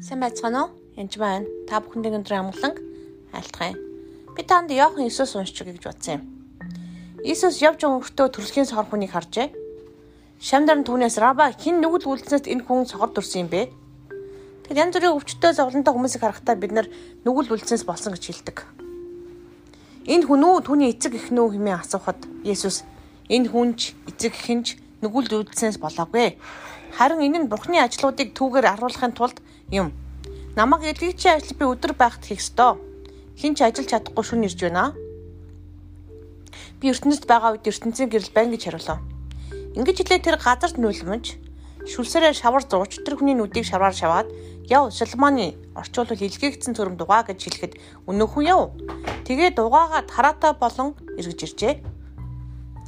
Сайн байцгаана уу? Янж байна. Та бүхэндээ өндөр амглан айлтгая. Би танд Иохан Иесус уншчих гэж бодсон юм. Иесус явж өнгөртөө төрөлхийн сохор хүнийг харжээ. Шамдар нь түүнээс раба хин нүгэл үлдснээс энэ хүн сохор төрсөн юм бэ? Тэгэд янз бүрийн өвчтөе зовлонтой хүмүүсийг харахтаа бид нар нүгэл үлдснээс болсон гэж хэлдэг. Энэ хүн үү түүний эцэг эхнүү хэмээн асуухад Иесус энэ хүнч эцэг эхэнч нүгэл үлдснээс болоогүй. Харин энэ нь Бурхны ажлуудыг түүгээр харуулахын тулд юм. Намаг илгээгчийн ажил би өдөр байхад хийх ёстой. Хин ч ажиллаж чадахгүй шүн ирж байна. Би ертөнцид байгаа үед ертөнцийн гэрэл байна гэж хариулав. Ингэж хэлээ тэр газарт нүлмж шүлсээрээ шавар зууч тэр хүний нүдийг шаваар шаваад яв Соломоны орчуулбал илгээгдсэн төрөм дугаа гэж хэлэхэд өнөө хүн яв. Тэгээ дугаагаад хараатай болон эргэж иржээ.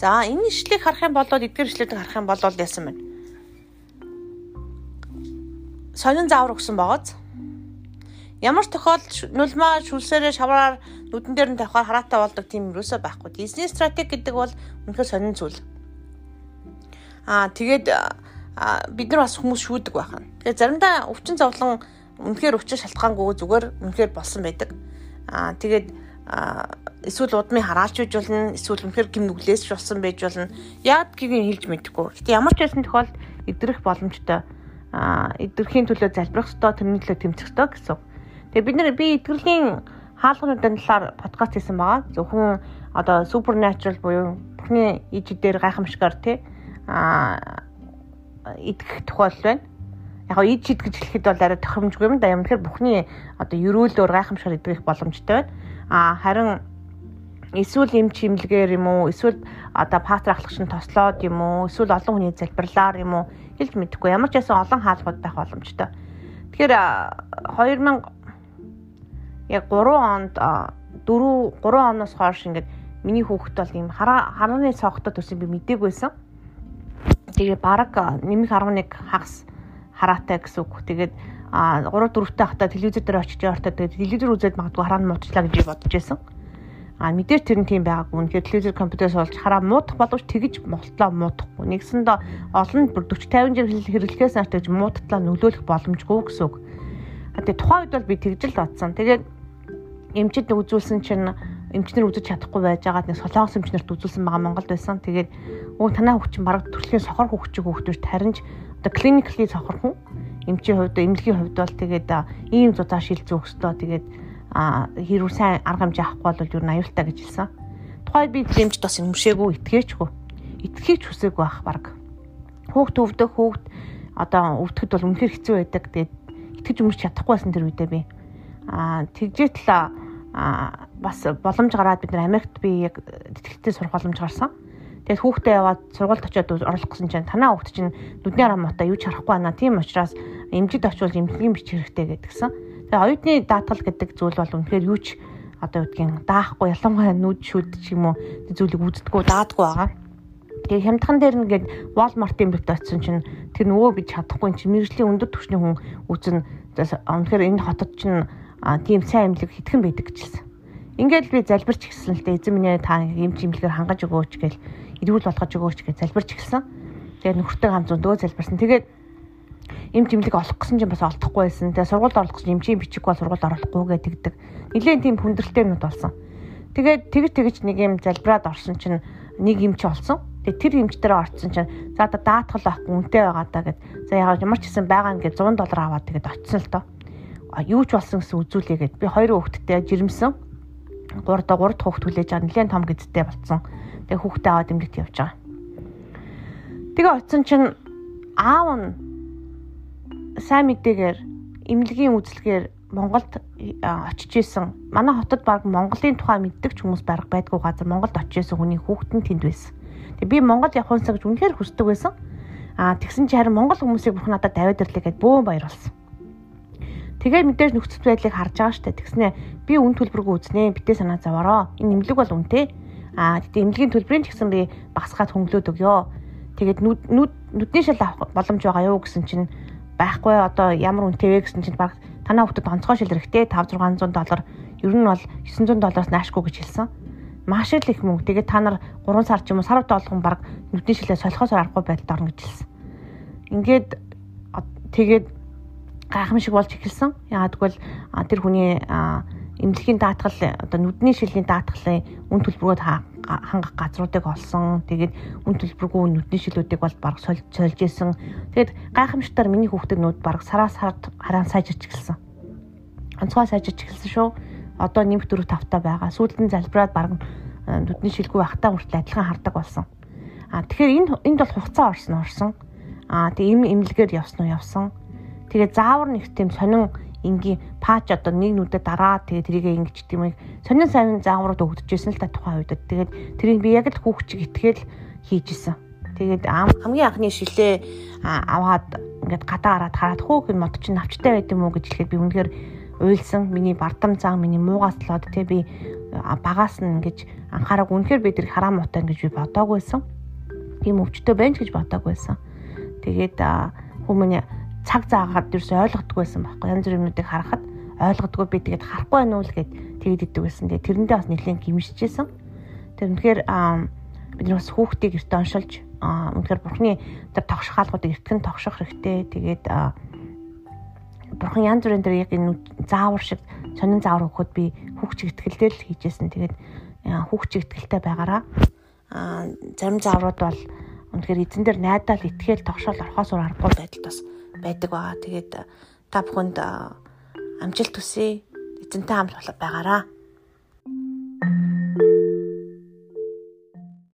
За энэ ишлэгийг харах юм бол эдгээр ишлүүдийг харах юм бол яасан байна сонин заавар өгсөн байгааз. Ямар тохиолдолд нулмаа шүлсээрээ шавраар нүдэн дээр нь тавихаар хараатай болдог тийм юусоо байхгүй. Дизни стратеги гэдэг бол үнэхээр сонин зүйл. Аа тэгээд бид нар бас хүмүүс шүүдэг байхна. Тэгээд заримдаа өвчин зовлон үнэхээр өвчин шалтгаангүй зүгээр үнэхээр болсон байдаг. Аа тэгээд эсвэл удмын хараалч байж болно эсвэл үнэхээр гим нүглээс болсон байж болно. Яг гэдгийг хэлж мэдэхгүй. Гэтэ ямар ч байсан тохиолдолд идрэх боломжтой эдгэрхийн төлөө залбирах ёстой, тэрний төлөө тэмцэх ёстой гэсэн. Тэгээ бид нэр би эдгэрлийн хаалганы талаар подкаст хийсэн байгаа. Зөвхөн одоо supernatural буюу бүхний иж дээр гайхамшигар тий а идэх тухайл байна. Яг го иж ид гэж хэлэхэд бол арай тохиромжгүй юм да. Юм тэгэхээр бүхний одоо ерөөлөөр гайхамшигар идэх боломжтой байна. А харин эсвэл эм чимлэгээр юм уу эсвэл одоо патр ахлагч нь тослоод юм уу эсвэл олон хүний залбирлаар юм уу хэлж мэдэхгүй ямар ч ясан олон хаалгууд байх боломжтой. Тэгэхээр 2000 яг 3 онд 4 3 оноос хойш ингээд миний хүүхэд бол ийм харааны цогтой төсөн би мдэггүйсэн. Тэгээ баг нэмэх 11 хагас хараатай гэсэн үг. Тэгээд а 3 4 таа хата телевизээр дээр очиж явахдаа тэгээд телевизээр үзээд магадгүй харааны муучлаа гэж бодож байсан. А мэдээж тэр нь тийм байгаагүй. Үнэхээр телевизээр компьютерс болж хараа муудах боловч тэгж молтлоо муудахгүй. Нэгсэндээ олон 40 50 жил хэрэглэхээс нааш тэгж муудтлаа нөлөөлөх боломжгүй гэсэн үг. Тэгээ тухайн үед бол би тэгж л бодсон. Тэгээд эмчид үзүүлсэн чинь эмчнэр үзэж чадахгүй байж байгаа нэг солонгос эмчнэрт үзүүлсэн байгаа Монголд байсан. Тэгээд өө танаа хүүхчин бараг төрөлхийн сохор хүүхчиг хүүхдүүш таринж одоо клиникли сохор хүн эмчийн хувьд эмнэлгийн хувьд бол тэгээд ийм зузааш шил зөөх ёстой. Тэгээд хэрвээ сайн арга хэмжээ авахгүй бол юу аюултай гэж хэлсэн. Тухайд би дэмжд бас юмшээгүй итгэжгүй. Итгэхийч хүсээгүй байх баг. Хүүхд өвдөх хүүхд одоо өвдөхөд бол үнэхээр хэцүү байдаг. Тэгээд итгэж өмөрч чадахгүй байсан тэр үедээ би. Аа тэгжээт л аа бас боломж гараад бид нар Америкт би яг тэтгэлтэй сурах боломж гарсан. Тэгээд хүүхдээ яваад сургуульд очиод оруулах гэсэн чинь танаа хүүхд чинь нүдний арга муутай юу ч харахгүй байна. Тийм учраас эмчид очивол эмнэлгийн бичих хэрэгтэй гэдгсэн. Оюутны даатгал гэдэг зүйл бол үнэхээр юу ч одоо үгдгийн даахгүй ялангуяа нүд шүд ч юм уу зүйлийг үздэггүй даадгүй байгаа. Тэгээ хямдхан дээр нэгээд Walmart-ын бит очсон чинь тэр нөгөө гэж чадахгүй чинь мэрэгжлийн өндөр түвшний хүн үзэн үнэхээр энэ хотод чинь тийм сайн имлэг хитгэн байдаг гэжэлсэн. Ингээд би залбирч гисэн л дээ эзэн минь та юм чимлэгээр хангаж өгөөч гэл эрүүл болгож өгөөч гэж залбирч гисэн. Тэгээ нөхөртэй хамт зөндөө залбирсан. Тэгээд эм жимлэг олох гэсэн чинь бас олдохгүй байсан. Тэгээ сургуульд оруулах гэсэн эмчийн бичиг бол сургуульд оруулахгүйгээ тэгдэг. Нилээн тийм хүндрэлтэй юмуд болсон. Тэгээд тэгж тэгж нэг юм залбираад орсон чинь нэг эмч олсон. Тэгээ тэр эмч дээр орсон чинь за одоо даатгал авахгүй үнэтэй байгаа даа гэд. За яг ямар ч гэсэн байгаа нэгэ 100 доллар аваад тэгээд очсон л доо. А юу ч болсон гэсэн үзүүлээ гэд. Би хоёр хүүхэдтэй жирэмсэн. 3 дахь 3 дахь хүүхд хүлээж аваад нэлээд том гэдтэй болсон. Тэгээ хүүхдээ аваад эмнэлэгт явж байгаа. Тэгээ очсон чинь аав нь сайн мэдээгээр эмнэлгийн үйлчлэгээр Монголд очиж исэн. Манай хотод баг Монголын тухай мэддэг ч хүмүүс бараг байдгүй газар Монголд очиж исэн хүний хүүхэд нь тэнд байсан. Тэгээ би Монгол явах юмсаа гэж үнэхээр хүсдэг байсан. Аа тэгсэн чи харин Монгол хүмүүсийг бүх надад давид ирлээ гэд бөөн баяр болсон. Тэгээ мэдээж нөхцөл байдлыг харж байгаа штэ. Тэгснэ би үн төлбөргөө үзнэ. Битээ санаа заваараа. Энэ эмнэлэг бол үнэтэй. Аа тэгтээ эмнэлгийн төлбөрийн ч гэсэн би багсгаад хөнгөлөөд өгөө. Тэгээд нүд нүдний шал авах боломж байгаа юу гэсэн чинь байхгүй одоо ямар үнэтэй вэ гэсэн чинь баг танаа хүүхдэд онцгой шил хэрэгтэй 5 600 доллар ер нь бол 900 доллараас наашгүй гэж хэлсэн. Маш л их мөнгө. Тэгээд та нар 3 сар ч юм уу сар болгон баг нүдний шилээ солихоос аргагүй байдалд орно гэж хэлсэн. Ингээд тэгээд гайхамшиг болж эхэлсэн. Яагаад гэвэл тэр хүний эмнэлгийн даатгал одоо нүдний шилийн даатгалын үн төлбөрөд хангах газруудыг олсон. Тэгээд үн төлбөргүй нүдний шилүүдийг бол баг сольж исэн. Тэгээд гайхамшигтаар миний хүүхдэд нүд баг сараас сард хараа сайжирч эхэлсэн. Онцгой сайжирч эхэлсэн шүү. Одоо нэмэх дөрөв тавтаа байгаа. Сүүлдэн залбираад баг нүдний шилгүй байхтаа хүртэл адилхан хардаг болсон. А тэгэхээр энэ энд бол хугацаа орсон орсон. А тэгээ им имлэгээр явсан уу явсан. Тэгээ заавар нэг тийм сонин ингийн пач одоо нэг нүдэ дараа тэгээ тэрийг ингэж тийм сонин сайн зааврууд өгдөжсэн л та тухайн үед. Тэгээд тэрийг би яг л хүүхчиг итгээл хийжсэн. Тэгээд хамгийн анхны шилээ аваад ингээд гадаа гараад хараад хөөх энэ мод чинь навчтай байд юм уу гэж хэлэхэд би үнэхээр уйлсан миний бардам цаан миний муугаас лоод тэгээ би багаас нь ингэж анхаараг үнэхээр би тэр хараа муутай ингэж би бодоагүйсэн. Тийм өвчтөй байна гэж бодоагүйсэн. Тэгээд хүмүүний цаг заагаад ерөөсөй ойлгодгүй байсан байхгүй. Янз бүрийн юмнуудыг харахад ойлгодгүй би тэгээд харахгүй байна уу л гэд тэгэд идэг байсан. Тэгээд тэрэндээ бас нэлээд гимшижсэн. Тэр үнэхээр бид нар бас хүүхдийг эртээ оншилж үнэхээр бурхны тэр тогших хаалгуудыг эртгэн тогших хэрэгтэй. Тэгээд бурхан янз бүрийн тэр яг энэ заавар шиг сонин заавар өгөхөд би хүүхч ихтгэлдээ л хийжсэн. Тэгээд хүүхч ихтгэлтэй байгаараа зарим зааврууд бол үнэхээр эзэн дээр найдаал итгэл тогшоол орхоос өөр аргагүй байдалд бас байдаг байгаа. Тэгээд та бүхэнд амжилт хүсье. Эзэнтэй хамт байгаараа.